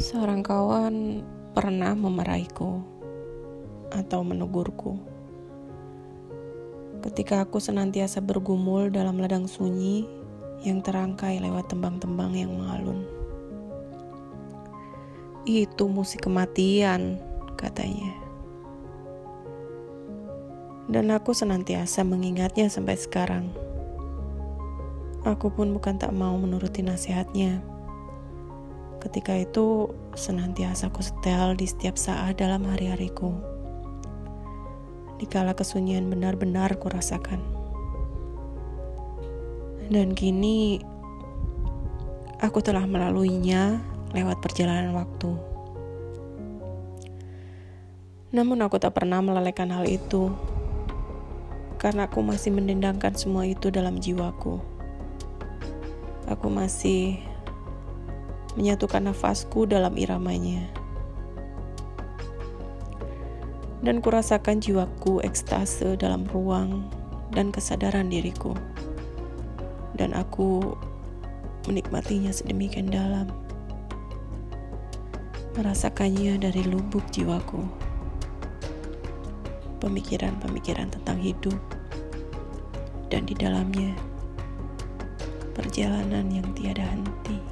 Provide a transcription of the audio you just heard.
Seorang kawan pernah memarahiku atau menegurku ketika aku senantiasa bergumul dalam ladang sunyi yang terangkai lewat tembang-tembang yang mengalun. Itu musik kematian, katanya. Dan aku senantiasa mengingatnya sampai sekarang. Aku pun bukan tak mau menuruti nasihatnya. Ketika itu senantiasa aku setel di setiap saat dalam hari-hariku. Dikala kesunyian benar-benar kurasakan. Dan kini aku telah melaluinya lewat perjalanan waktu. Namun aku tak pernah melalekan hal itu karena aku masih mendendangkan semua itu dalam jiwaku. Aku masih menyatukan nafasku dalam iramanya. Dan kurasakan jiwaku ekstase dalam ruang dan kesadaran diriku. Dan aku menikmatinya sedemikian dalam. Merasakannya dari lubuk jiwaku. Pemikiran-pemikiran tentang hidup dan di dalamnya perjalanan yang tiada henti.